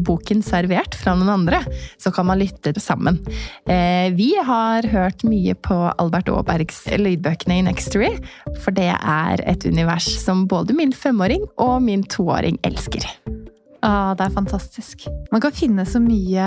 boken servert fra noen andre, så kan man lytte sammen. Eh, vi har hørt mye på Albert Aabergs lydbøkene i Nextory, for det er et univers som både min femåring og min toåring elsker. Ah, det er fantastisk. Man kan finne så mye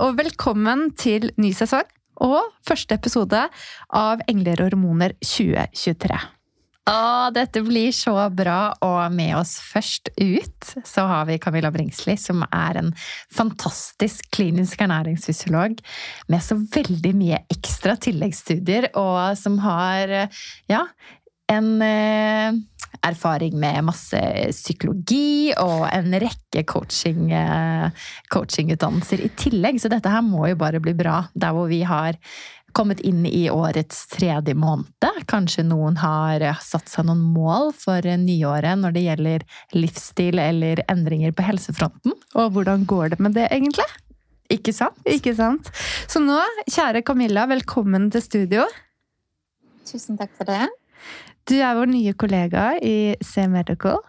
Og velkommen til ny sesong og første episode av Engler og hormoner 2023. Å, dette blir så bra, og med oss først ut så har vi Camilla Bringsli, som er en fantastisk klinisk ernæringsfysiolog med så veldig mye ekstra tilleggsstudier, og som har, ja, en eh, erfaring med masse psykologi og en rekke coaching, eh, coachingutdannelser i tillegg. Så dette her må jo bare bli bra, der hvor vi har kommet inn i årets tredje måned. Kanskje noen har satt seg noen mål for nyåret når det gjelder livsstil eller endringer på helsefronten. Og hvordan går det med det, egentlig? Ikke sant? Ikke sant? Så nå, kjære Camilla, velkommen til studio. Tusen takk for det. Du er vår nye kollega i C Medical.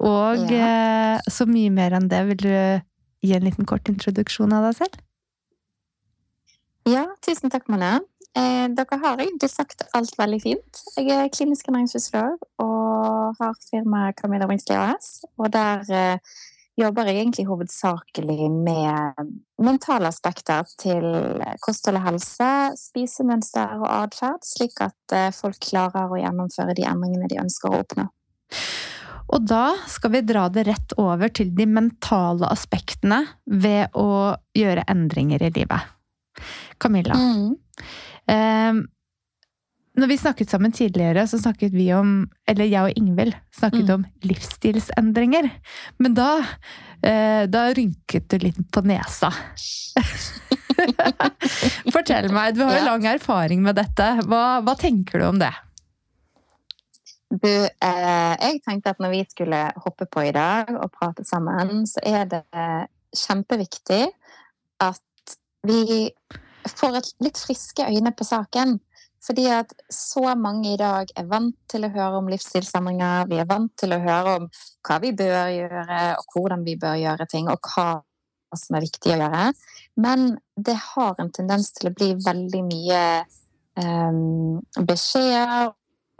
Og ja. Eh, så mye mer enn det, vil du gi en liten kort introduksjon av deg selv? Ja, tusen takk, Mone. Eh, dere har egentlig sagt alt veldig fint. Jeg er klinisk ernæringsfysiolog og har firmaet Camilla Wingsli AS. Og der eh, jobber jeg egentlig hovedsakelig med mentale aspekter til kosthold og helse, spisemønster og atferd, slik at eh, folk klarer å gjennomføre de endringene de ønsker å oppnå. Og da skal vi dra det rett over til de mentale aspektene ved å gjøre endringer i livet. Camilla. Mm. Når vi snakket sammen tidligere, så snakket vi om Eller jeg og Ingvild snakket mm. om livsstilsendringer. Men da eh, Da rynket du litt på nesa. Fortell meg, du har jo lang erfaring med dette. Hva, hva tenker du om det? Du, eh, jeg tenkte at når vi skulle hoppe på i dag og prate sammen, så er det kjempeviktig at vi får et litt friske øyne på saken. Fordi at så mange i dag er vant til å høre om livsstilsendringer. Vi er vant til å høre om hva vi bør gjøre, og hvordan vi bør gjøre ting, og hva som er viktig å gjøre. Men det har en tendens til å bli veldig mye um, beskjeder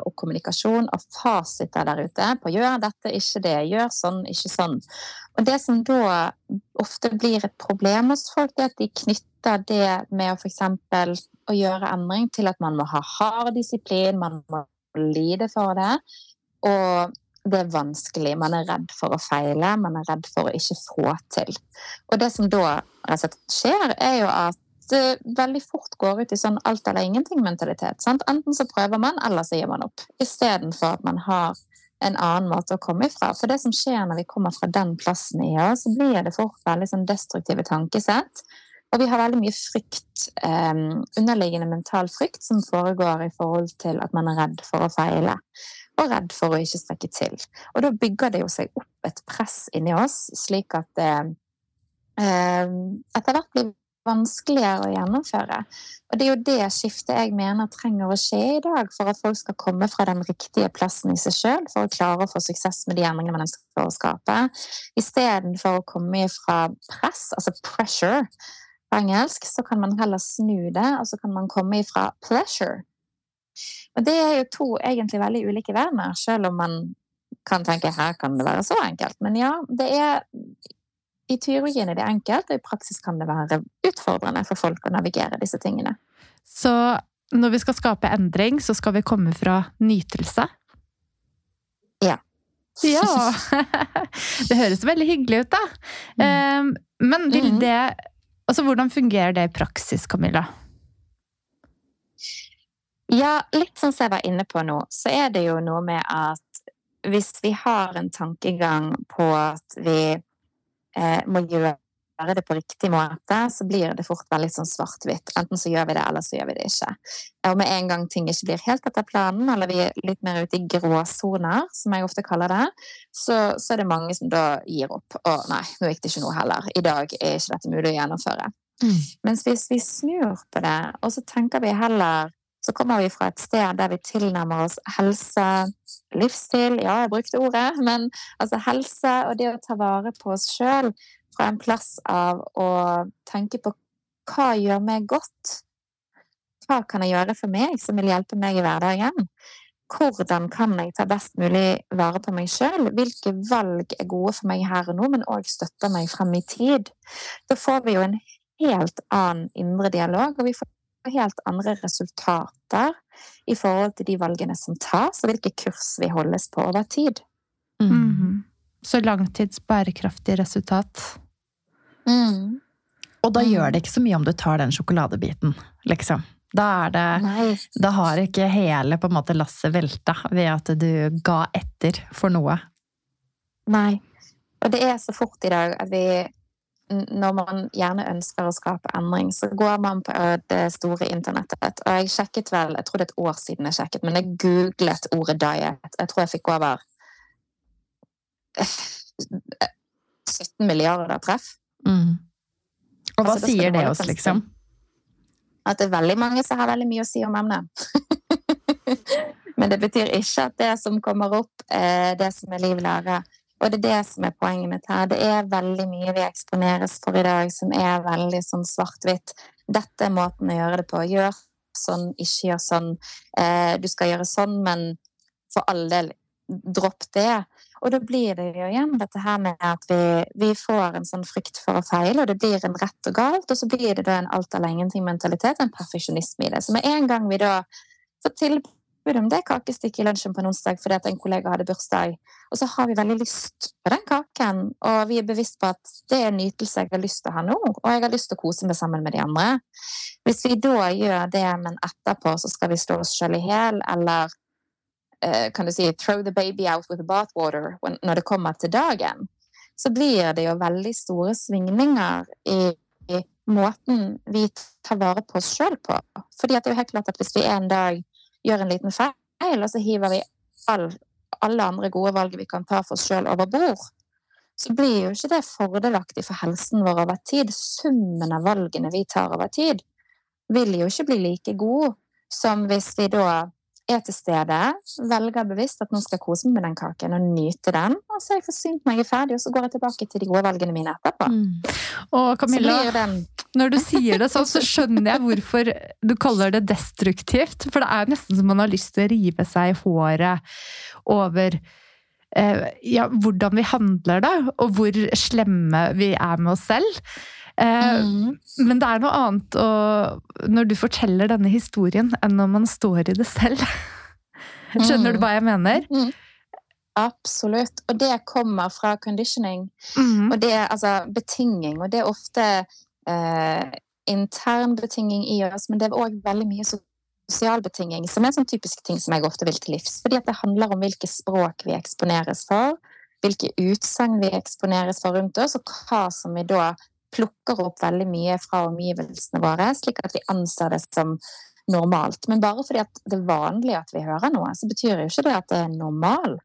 og kommunikasjon og fasiter der ute på gjør dette, ikke det, gjør sånn, ikke sånn. Og det som da ofte blir et problem hos folk, er at de knytter det med å f.eks. å gjøre endring til at man må ha hard disiplin, man må lide for det. Og det er vanskelig. Man er redd for å feile, man er redd for å ikke få til. Og det som da skjer, er jo at det veldig fort går ut i sånn alt eller ingenting-mentalitet. Enten så prøver man, eller så gir man opp. Istedenfor at man har en annen måte å komme ifra. For det som skjer når vi kommer fra den plassen i oss, så blir det fort veldig sånn destruktive tankesett. Og vi har veldig mye frykt, um, underliggende mental frykt, som foregår i forhold til at man er redd for å feile. Og redd for å ikke strekke til. Og da bygger det jo seg opp et press inni oss, slik at det um, etter hvert blir vanskeligere å gjennomføre. Og det er jo det skiftet jeg mener trenger å skje i dag for at folk skal komme fra den riktige plassen i seg sjøl, for å klare å få suksess med de endringene man ønsker å skape, istedenfor å komme fra press, altså pressure på engelsk, så kan man heller snu det, og så kan man komme ifra pleasure. Og det er jo to egentlig veldig ulike verdener, selv om man kan tenke her kan det være så enkelt. Men ja, det er i teorien er det enkelt, og i praksis kan det være utfordrende for folk å navigere disse tingene. Så når vi skal skape endring, så skal vi komme fra nytelse? Ja. Ja! Det høres veldig hyggelig ut, da. Mm. Men vil mm. det Altså, hvordan fungerer det i praksis, Camilla? Ja, litt sånn som jeg var inne på nå, så er det jo noe med at hvis vi har en tankegang på at vi eh, må gjøre det på riktig måte, så blir det fort veldig sånn svart-hvitt. Enten så gjør vi det, eller så gjør vi det ikke. Og med en gang ting ikke blir helt etter planen, eller vi er litt mer ute i gråsoner, som jeg ofte kaller det, så, så, er det mange som da gir opp. Å nei, nå gikk det ikke noe heller. I dag er ikke dette mulig å gjennomføre. Mm. Mens hvis vi snur på det, og så tenker vi heller så kommer vi fra et sted der vi tilnærmer oss helse, livsstil Ja, jeg brukte ordet, men altså helse og det å ta vare på oss sjøl fra en plass av å tenke på hva gjør meg godt? Hva kan jeg gjøre for meg som vil hjelpe meg i hverdagen? Hvordan kan jeg ta best mulig vare på meg sjøl? Hvilke valg er gode for meg her og nå, men òg støtter meg frem i tid? Da får vi jo en helt annen indre dialog, og vi får helt andre resultater i forhold til de valgene som tas, og hvilke kurs vi holdes på over tid. Mm. Mm. Så langtids bærekraftig resultat. Mm. Og da gjør det ikke så mye om du tar den sjokoladebiten, liksom. Da er det nice. Da har ikke hele på en måte lasset velta ved at du ga etter for noe. Nei. Og det er så fort i dag at vi når man gjerne ønsker å skape endring, så går man på det store internettet. Og jeg sjekket vel, jeg tror det er et år siden jeg sjekket, men jeg googlet ordet diet. Jeg tror jeg fikk over 17 milliarder treff. Mm. Og hva altså, sier det oss, liksom? At det er veldig mange som har veldig mye å si om emnet. men det betyr ikke at det som kommer opp, er det som er liv lære. Og det er det som er poenget mitt her. Det er veldig mye vi eksponeres for i dag som er veldig sånn svart-hvitt. Dette er måten å gjøre det på. Gjør sånn, ikke gjør sånn. Eh, du skal gjøre sånn, men for all del, dropp det. Og da blir det jo igjen dette her med at vi, vi, får en sånn frykt for å feile, og det blir en rett og galt, og så blir det da en alt eller ingenting-mentalitet, en perfeksjonisme i det. Så med en gang vi da får tilbud om det kakestykket i lunsjen på en onsdag fordi at en kollega hadde bursdag. Og så har vi veldig lyst på den kaken, og vi er bevisst på at det er en nytelse jeg har lyst til å ha nå, og jeg har lyst til å kose meg sammen med de andre. Hvis vi da gjør det, men etterpå så skal vi slå oss sjøl i hjel, eller kan du si 'throw the baby out with the bathwater' når det kommer til dagen, så blir det jo veldig store svingninger i, i måten vi tar vare på oss sjøl på. Fordi det er jo helt klart at hvis vi en dag gjør en liten feil, og så hiver vi all, alle andre gode valg vi kan ta for oss sjøl, over bord, så blir jo ikke det fordelaktig for helsen vår over tid. Summen av valgene vi tar over tid, vil jo ikke bli like god som hvis vi da er til stede, velger bevisst at nå skal jeg kose meg med den kaken og nyte den, og så er jeg forsynt er ferdig, og så går jeg tilbake til de gode valgene mine etterpå. Mm. Og Camilla, den... når du sier det sånn, så skjønner jeg hvorfor du kaller det destruktivt. For det er nesten som man har lyst til å rive seg i håret over eh, ja, hvordan vi handler, da, og hvor slemme vi er med oss selv. Eh, mm. Men det er noe annet å, når du forteller denne historien, enn når man står i det selv. Skjønner du hva jeg mener? Mm. Absolutt. Og det kommer fra conditioning. Mm. Og det er altså betinging. Og det er ofte eh, intern betinging i oss, men det er òg veldig mye sosial betinging, som er en sånn typisk ting som jeg ofte vil til livs. Fordi det handler om hvilke språk vi eksponeres for, hvilke utsagn vi eksponeres for rundt oss, og hva som vi da plukker opp veldig mye fra omgivelsene våre, slik at vi anser det som normalt. Men bare fordi det er vanlig at vi hører noe, så betyr jo ikke det at det er normal.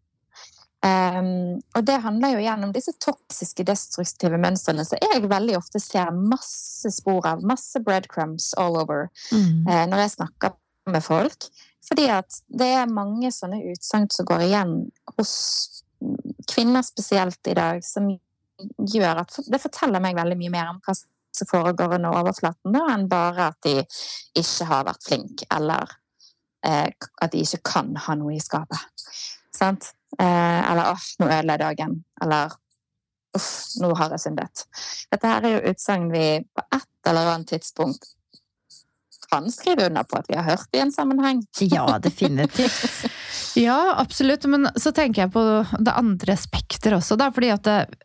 Um, og det handler jo gjennom disse toksiske, destruktive mønstrene som jeg veldig ofte ser masse spor av, masse breadcrumbs all over, mm. uh, når jeg snakker med folk. Fordi at det er mange sånne utsagn som går igjen hos kvinner spesielt i dag, som gjør at Det forteller meg veldig mye mer om hva som foregår under overflaten, da, enn bare at de ikke har vært flinke, eller eh, at de ikke kan ha noe i skapet. Sant? Eh, eller 'åh, nå ødela jeg dagen', eller 'uff, nå har jeg syndet'. Dette her er jo utsagn vi på et eller annet tidspunkt kan skrive under på at vi har hørt i en sammenheng. Ja, definitivt. ja, absolutt. Men så tenker jeg på det andre spekteret også, da. Fordi at det, Eh,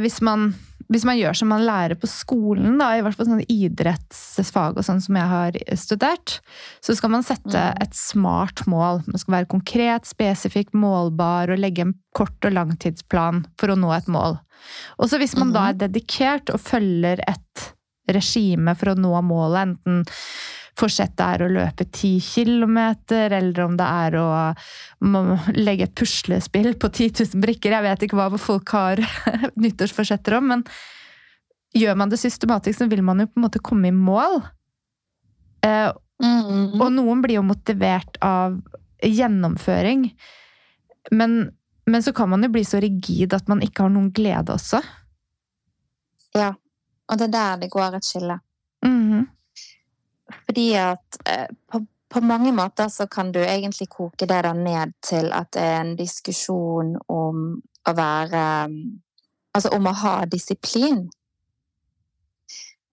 hvis man, hvis man, gjør som man lærer på skolen, da, i hvert fall sånn idrettsfag og sånn som jeg har studert, så skal man sette mm. et smart mål. Man skal være konkret, spesifikk, målbar og legge en kort- og langtidsplan for å nå et mål. Og så hvis man da er mm-hmm. dedikert og følger et regime for å nå målet, enten forsettet er å løpe ti kilometer, eller om det er å legge et puslespill på 10 000 brikker. Jeg vet ikke hva folk har nyttårsforsetter om, men gjør man det systematisk, så vil man jo på en måte komme i mål. Eh, mm. Og noen blir jo motivert av gjennomføring. Men, men, så kan man jo bli så rigid at man ikke har noen glede også. Ja, og det er der det går et skille. Mm. Fordi at eh, på, på, mange måter så kan du egentlig koke det da ned til at det er en diskusjon om å være Altså om å ha disiplin.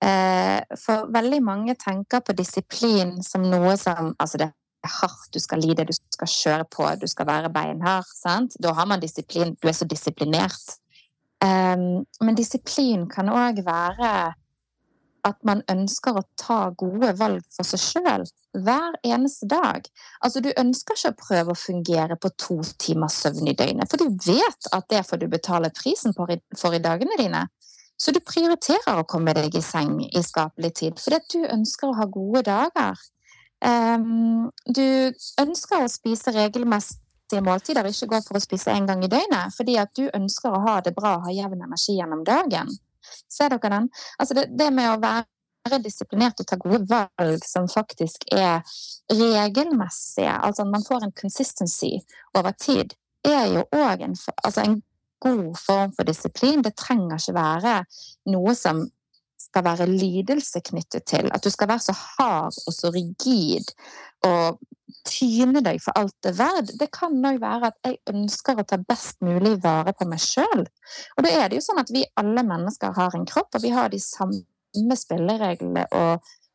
Eh, for veldig mange tenker på disiplin som noe som Altså, det er hardt, du skal lide, du skal kjøre på, du skal være beinhard. Sant? Da har man disiplin. Du er så disiplinert. Um, men disiplin kan òg være at man ønsker å ta gode valg for seg sjøl hver eneste dag. Altså, du ønsker ikke å prøve å fungere på to timers søvn i døgnet, for du vet at det får du betale prisen for i, dagene dine. Så du prioriterer å komme deg i seng i skapelig tid, fordi du ønsker å ha gode dager. Um, du ønsker å spise regelmessige måltider, ikke gå for å spise én gang i døgnet, fordi at du ønsker å ha det bra og ha jevn energi gjennom dagen. Ser dere den? Altså det, det med å være disiplinert og ta gode valg som faktisk er regelmessige, altså at man får en consistency over tid, er jo òg en, altså en god form for disiplin. Det trenger ikke være noe som skal være lidelse knyttet til. At du skal være så hard og så rigid og tyne deg for alt det er verd. Det kan òg være at jeg ønsker å ta best mulig vare på meg sjøl. Og da er det jo sånn at vi alle mennesker har en kropp, og vi har de samme spillereglene å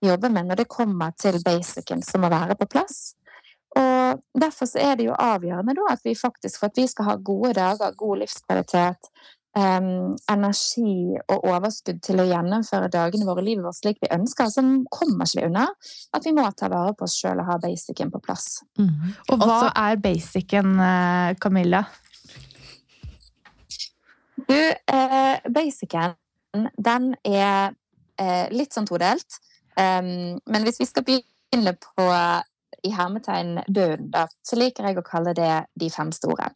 jobbe med når det kommer til basicen som må være på plass. Og Derfor er det jo avgjørende da, at vi faktisk, for at vi skal ha gode dager, god livskvalitet, um, energi og overskudd til å gjennomføre dagene våre livet vårt slik vi ønsker, så kommer ikke vi unna at vi må ta vare på oss sjøl og ha basicen på plass. Mm. Og hva Også, er basicen, eh, Camilla? Du, eh, basicen, den er eh, litt sånn todelt. Um, men hvis vi skal begynne på i hermetegn bunnen, da, så liker jeg å kalle det de fem store.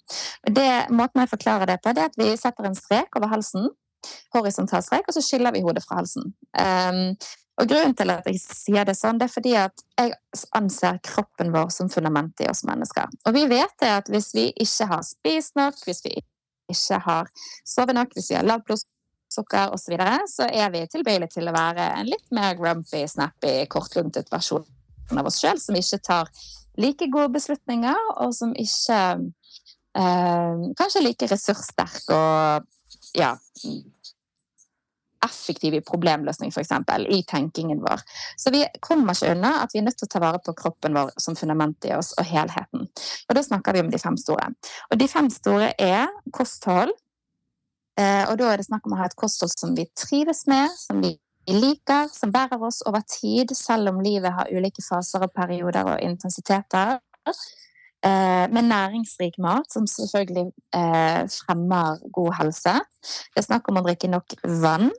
Det, måten jeg forklarer det på, er at vi setter en strek over halsen, horisontal strek, og så skiller vi hodet fra halsen. Um, Og grunnen til at jeg sier det sånn, det er fordi at jeg anser kroppen vår som fundamentet i oss mennesker. Og vi vet det at hvis vi ikke har spist nok, hvis vi ikke har sovet nok, hvis vi har lavt blodsukker osv., så, videre, så er vi tilbøyelige til å være en litt mer grumpy, snappy, kortluntet versjon av oss sjøl, som ikke tar like gode beslutninger, og som ikke eh, Kanskje like ressurssterk og ja effektiv i problemløsning, f.eks., i tenkingen vår. Så vi kommer ikke unna at vi er nødt til å ta vare på kroppen vår som fundament i oss, og helheten. Og da snakker vi om de fem store. Og de fem store er kosthold. Eh, og da er det snakk om å ha et kosthold som vi trives med, som vi liker, som bærer oss over tid, selv om livet har ulike faser og perioder og intensiteter. Eh, med næringsrik mat, som selvfølgelig eh, fremmer god helse. Det er snakk om å drikke nok vann.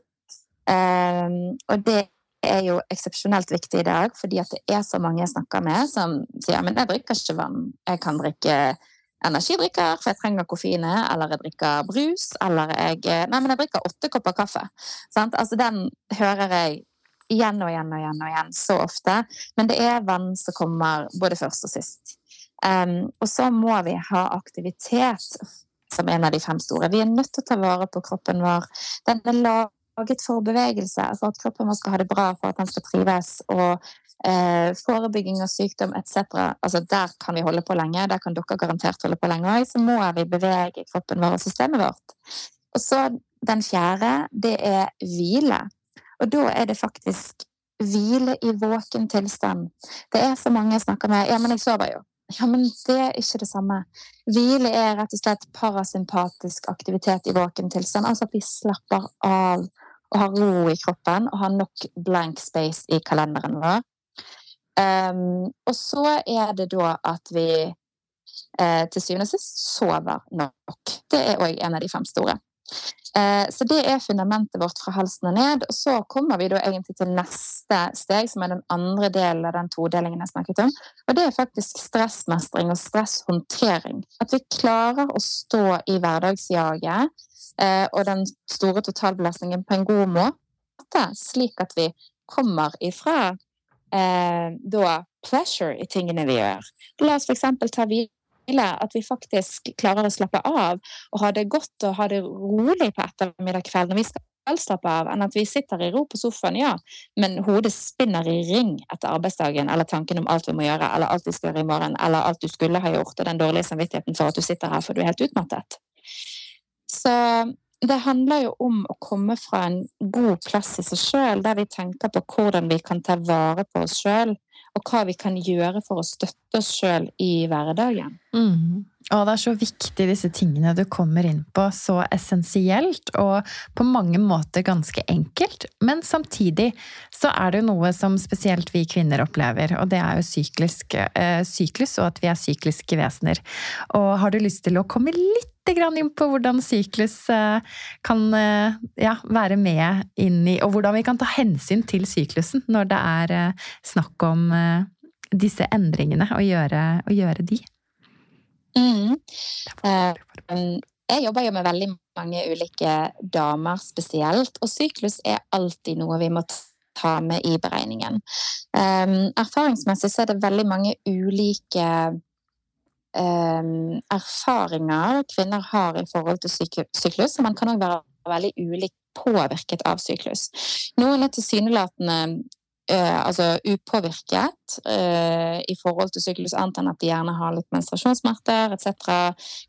Eh, og det er jo eksepsjonelt viktig i dag, fordi det er så mange jeg snakker med som sier men jeg drikker ikke vann, jeg kan drikke energidrikker, for jeg trenger koffeine, eller jeg drikker brus, eller jeg Nei, men jeg drikker åtte kopper kaffe. Sant? Altså, den hører jeg igjen og igjen og igjen og igjen så ofte. Men det er vann som kommer både først og sist. Um, og så må vi ha aktivitet som en av de fem store. Vi er nødt til å ta vare på kroppen vår. Den er laget for bevegelse, for at kroppen vår skal ha det bra, for at den skal trives. Og eh, forebygging av sykdom etc. Altså, der kan vi holde på lenge. Der kan dere garantert holde på lenge òg. Så må vi bevege kroppen vår og systemet vårt. Og så den fjerde, det er hvile. Og da er det faktisk hvile i våken tilstand. Det er så mange jeg snakker med Ja, men jeg sover jo. Ja, men det er ikke det samme. Hvile er rett og slett parasympatisk aktivitet i våken tilstand. Altså at vi slapper av og har ro i kroppen og har nok blank space i kalenderen vår. Um, og så er det da at vi eh, til syvende og sist sover nok. Det er òg en av de fem store. Eh, så det er fundamentet vårt fra halsen og ned. Og så kommer vi da egentlig til neste steg, som er den andre delen av den todelingen jeg snakket om. Og det er faktisk stressmestring og stresshåndtering. At vi klarer å stå i hverdagsjaget eh, og den store totalbelastningen på en god måte, slik at vi kommer ifra eh, da pleasure i tingene vi gjør. La oss f.eks. ta hvile, at vi faktisk klarer å slappe av og ha det godt og ha det rolig på ettermiddag kveld når vi skal slappe av, enn at vi sitter i ro på sofaen, ja, men hodet spinner i ring etter arbeidsdagen, eller tanken om alt vi må gjøre, eller alt vi skal gjøre i morgen, eller alt du skulle ha gjort, og den dårlige samvittigheten for at du sitter her for du er helt utmattet. Så det handler jo om å komme fra en god plass i seg sjøl, der vi tenker på hvordan vi kan ta vare på oss sjøl, og hva vi kan gjøre for å støtte oss sjøl i hverdagen. Mm. Og det er så viktig, disse tingene du kommer inn på. Så essensielt og på mange måter ganske enkelt. Men samtidig så er det jo noe som spesielt vi kvinner opplever, og det er jo syklisk, eh, syklus, og at vi er sykliske vesener. Og har du lyst til å komme litt inn på hvordan syklus eh, kan eh, ja, være med inn i Og hvordan vi kan ta hensyn til syklusen når det er eh, snakk om disse endringene, og gjøre, og gjøre de? Mm. Jeg jobber jo med veldig mange ulike damer spesielt, og syklus er alltid noe vi må ta med i beregningen. erfaringsmessig så er det veldig mange ulike um, erfaringer kvinner har i forhold til syklus. Og man kan òg være veldig ulik påvirket av syklus. Noen er tilsynelatende uh, altså upåvirket eh, i forhold til syklus, annet enn at de gjerne har litt menstruasjonssmerter etc.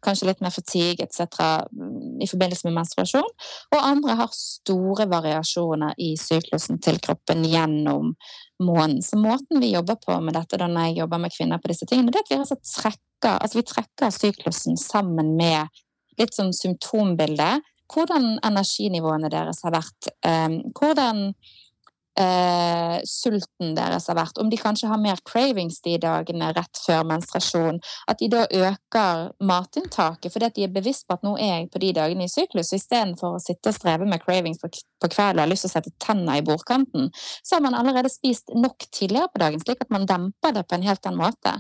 Kanskje litt mer fatigue etc. Mm, i forbindelse med menstruasjon. Og andre har store variasjoner i syklusen til kroppen gjennom måneden. Så måten vi jobber på med dette da når jeg jobber med kvinner på disse tingene, det er at vi altså trekker, altså vi trekker syklusen sammen med litt sånn symptombilde. Hvordan energinivåene deres har vært. Eh, hvordan eh, sulten deres har vært, om de kanskje har mer cravings de dagene rett før menstruasjon, at de da øker matinntaket fordi at de er bevisst på at nå er jeg på de dagene i syklus, og istedenfor å sitte og streve med cravings på, på kvelden og har lyst til å sette tenna i bordkanten, så har man allerede spist nok tidligere på dagen, slik at man demper det på en helt annen måte.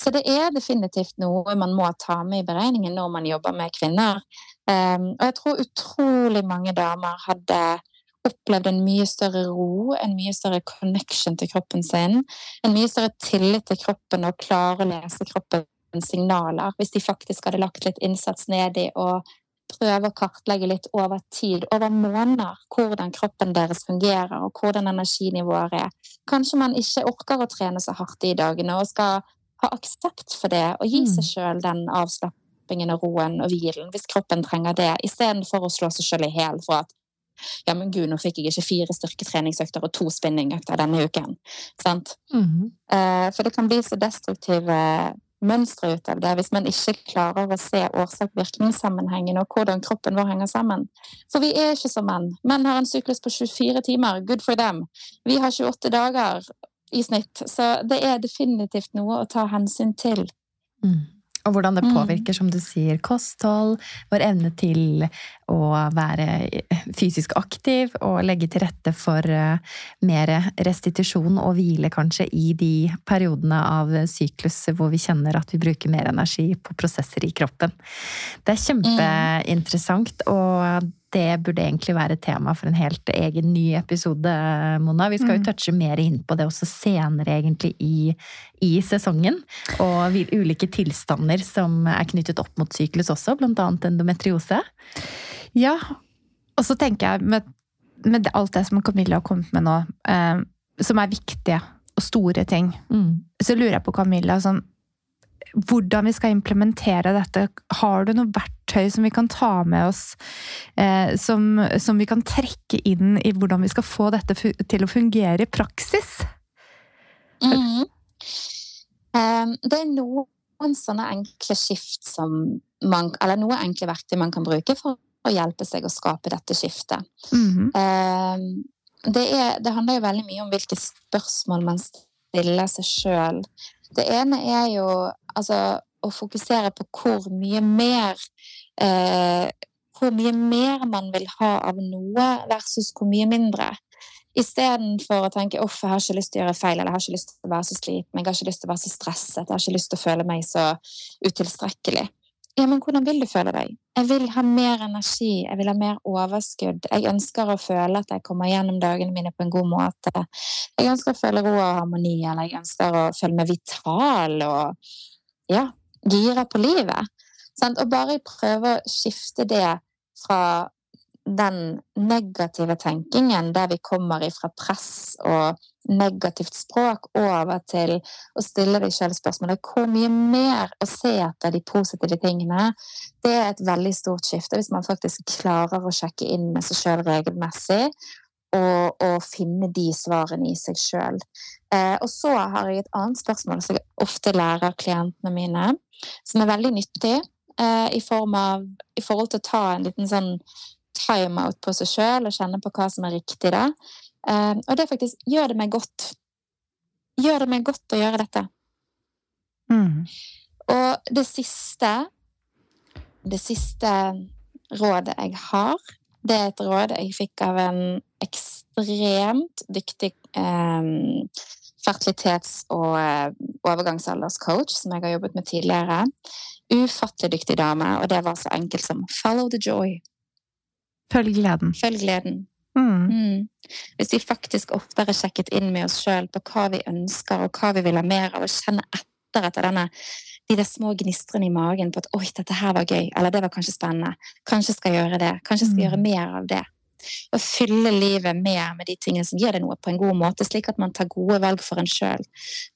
Så det er definitivt noe man må ta med i beregningen når man jobber med kvinner. Um, og jeg tror utrolig mange damer hadde opplevd en mye større ro, en mye større connection til kroppen sin, en mye større tillit til kroppen og klare å lese kroppens signaler, hvis de faktisk hadde lagt litt innsats ned i å prøve å kartlegge litt over tid, over måneder, hvordan kroppen deres fungerer og hvordan energinivået er. Kanskje man ikke orker å trene så hardt i dagene og skal ha aksept for det og gi seg mm. sjøl den avslappingen og roen og hvilen hvis kroppen trenger det, istedenfor å slå seg sjøl i hæl for at ja, men gud, nå fikk jeg ikke fire styrketreningsøkter og to spinningøkter denne uken. Sant? Mm -hmm. For det kan bli så destruktive mønstre ut av det hvis man ikke klarer å se årsak-virkningssammenhengen og hvordan kroppen vår henger sammen. For vi er ikke som menn. Menn har en syklus på 24 timer. Good for them. Vi har 28 dager i snitt. Så det er definitivt noe å ta hensyn til. Mm. Og hvordan det mm. påvirker, som du sier, kosthold, vår evne til å være fysisk aktiv og legge til rette for eh, mer restitusjon og hvile, kanskje, i de periodene av syklus hvor vi kjenner at vi bruker mer energi på prosesser i kroppen. Det er kjempeinteressant, og det burde egentlig være tema for en helt egen ny episode, Mona. Vi skal jo mm. touche mer inn på det også senere, egentlig, i, i sesongen. Og ulike tilstander som er knyttet opp mot syklus også, blant annet endometriose. Ja, og så tenker jeg med, med alt det som Camilla har kommet med nå, eh, som er viktige og store ting, mm. så lurer jeg på Camilla sånn hvordan vi skal implementere dette. Har du noe verktøy som vi kan ta med oss, eh, som, som, vi kan trekke inn i hvordan vi skal få dette til å fungere i praksis? Mm. Um, det er noen sånne enkle skift som man Eller noen enkle verktøy man kan bruke for å hjelpe seg å skape dette skiftet. Mm. Um, det, er, det handler jo veldig mye om hvilke spørsmål man stiller seg sjøl. Det ene er jo altså, å fokusere på hvor mye mer eh, Hvor mye mer man vil ha av noe, versus hvor mye mindre. Istedenfor å tenke uff, jeg har ikke lyst til å gjøre feil, eller jeg har ikke lyst til å være så sliten, jeg har ikke lyst til å være så stresset, jeg har ikke lyst til å føle meg så utilstrekkelig. Ja, men hvordan vil du føle deg? Jeg vil ha mer energi, jeg vil ha mer overskudd. Jeg ønsker å føle at jeg kommer gjennom dagene mine på en god måte. Jeg ønsker å føle ro og harmoni, eller jeg ønsker å føle meg vital og ja, gira på livet. Og bare prøve å skifte det fra den negative tenkingen der vi kommer ifra press og negativt språk, over til å stille deg selv spørsmålet hvor mye mer å se etter de positive tingene, det er et veldig stort skifte hvis man faktisk klarer å sjekke inn med seg sjøl regelmessig og, og, finne de svarene i seg sjøl. Eh, og så har jeg et annet spørsmål som jeg ofte lærer klientene mine, som er veldig nyttig eh, i, av, i, forhold til å ta en liten sånn time-out på seg sjøl og kjenne på hva som er riktig da. Eh, og det faktisk gjør det meg godt. Gjør det meg godt å gjøre dette. Mm. Og det siste Det siste rådet jeg har, det er et råd jeg fikk av en ekstremt dyktig eh, fertilitets- og eh, overgangsalderscoach som jeg har jobbet med tidligere. Ufattelig dyktig dame, og det var så enkelt som 'follow the joy'. Følg gleden. Følg gleden. Mm. Mm. Hvis vi faktisk oftere sjekket inn med oss sjøl på hva vi ønsker, og hva vi vil ha mer av, og kjenne etter etter denne de der små gnistrene i magen på at 'oi, dette her var gøy', eller 'det var kanskje spennende', kanskje skal jeg gjøre det, kanskje skal jeg gjøre mm. mer av det. Og fylle livet mer med de tingene som gir deg noe på en god måte, slik at man tar gode valg for en sjøl.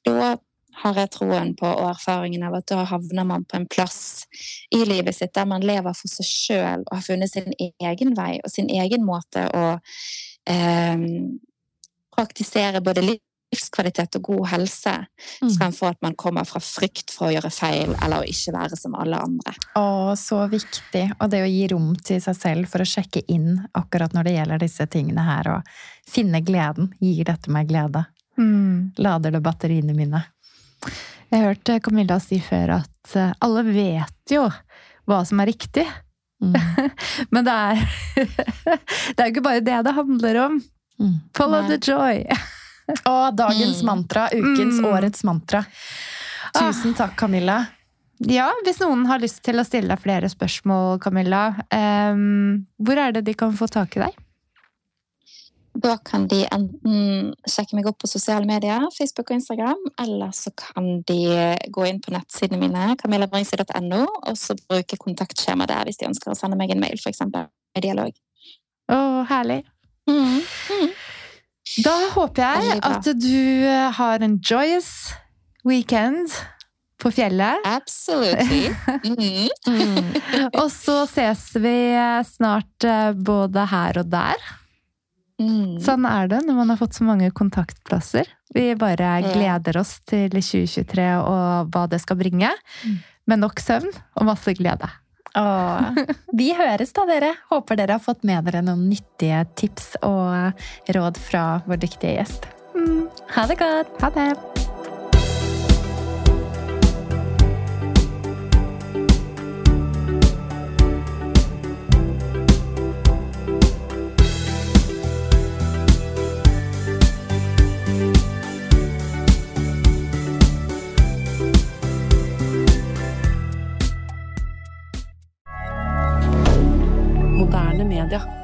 Da har jeg troen på og erfaringen av at da havner man på en plass i livet sitt der man lever for seg sjøl og har funnet sin egen vei og sin egen måte å eh, praktisere både livskvalitet og god helse mm. fremfor at man kommer fra frykt for å gjøre feil eller å ikke være som alle andre. Å, så viktig. Og det å gi rom til seg selv for å sjekke inn akkurat når det gjelder disse tingene her, og finne gleden. Gir dette meg glede? Mm. Lader det batteriene mine? Jeg hørte Camilla si før at eh, alle vet jo hva som er riktig. Mm. Men det er Det er jo ikke bare det det handler om. Mm. Follow Nei. the joy. Og dagens mm. mantra. Ukens, mm. årets mantra. Tusen takk, Camilla. Ja, hvis noen har lyst til å stille deg flere spørsmål, Camilla, um, hvor er det de kan få tak i deg? Da kan de enten sjekke meg opp på sosiale medier, Facebook og Instagram, eller så kan de gå inn på nettsidene mine, camillabringsli.no, og så bruke kontaktskjema der hvis de ønsker å sende meg en mail, f.eks. i dialog. Å, herlig. Mm. Mm. Da håper jeg at du har en joyous weekend på fjellet. Absolutely. Mm. Mm. Og så ses vi snart eh, både her og der. Mm. Sånn er det når man har fått så mange kontaktplasser. Vi bare gleder oss til 2023 og hva det skal bringe. Mm. Med nok søvn og masse glede. Åh. Vi høres da, dere. Håper dere har fått med dere noen nyttige tips og råd fra vår dyktige gjest. Mm. Ha det godt! Ha det! Kader.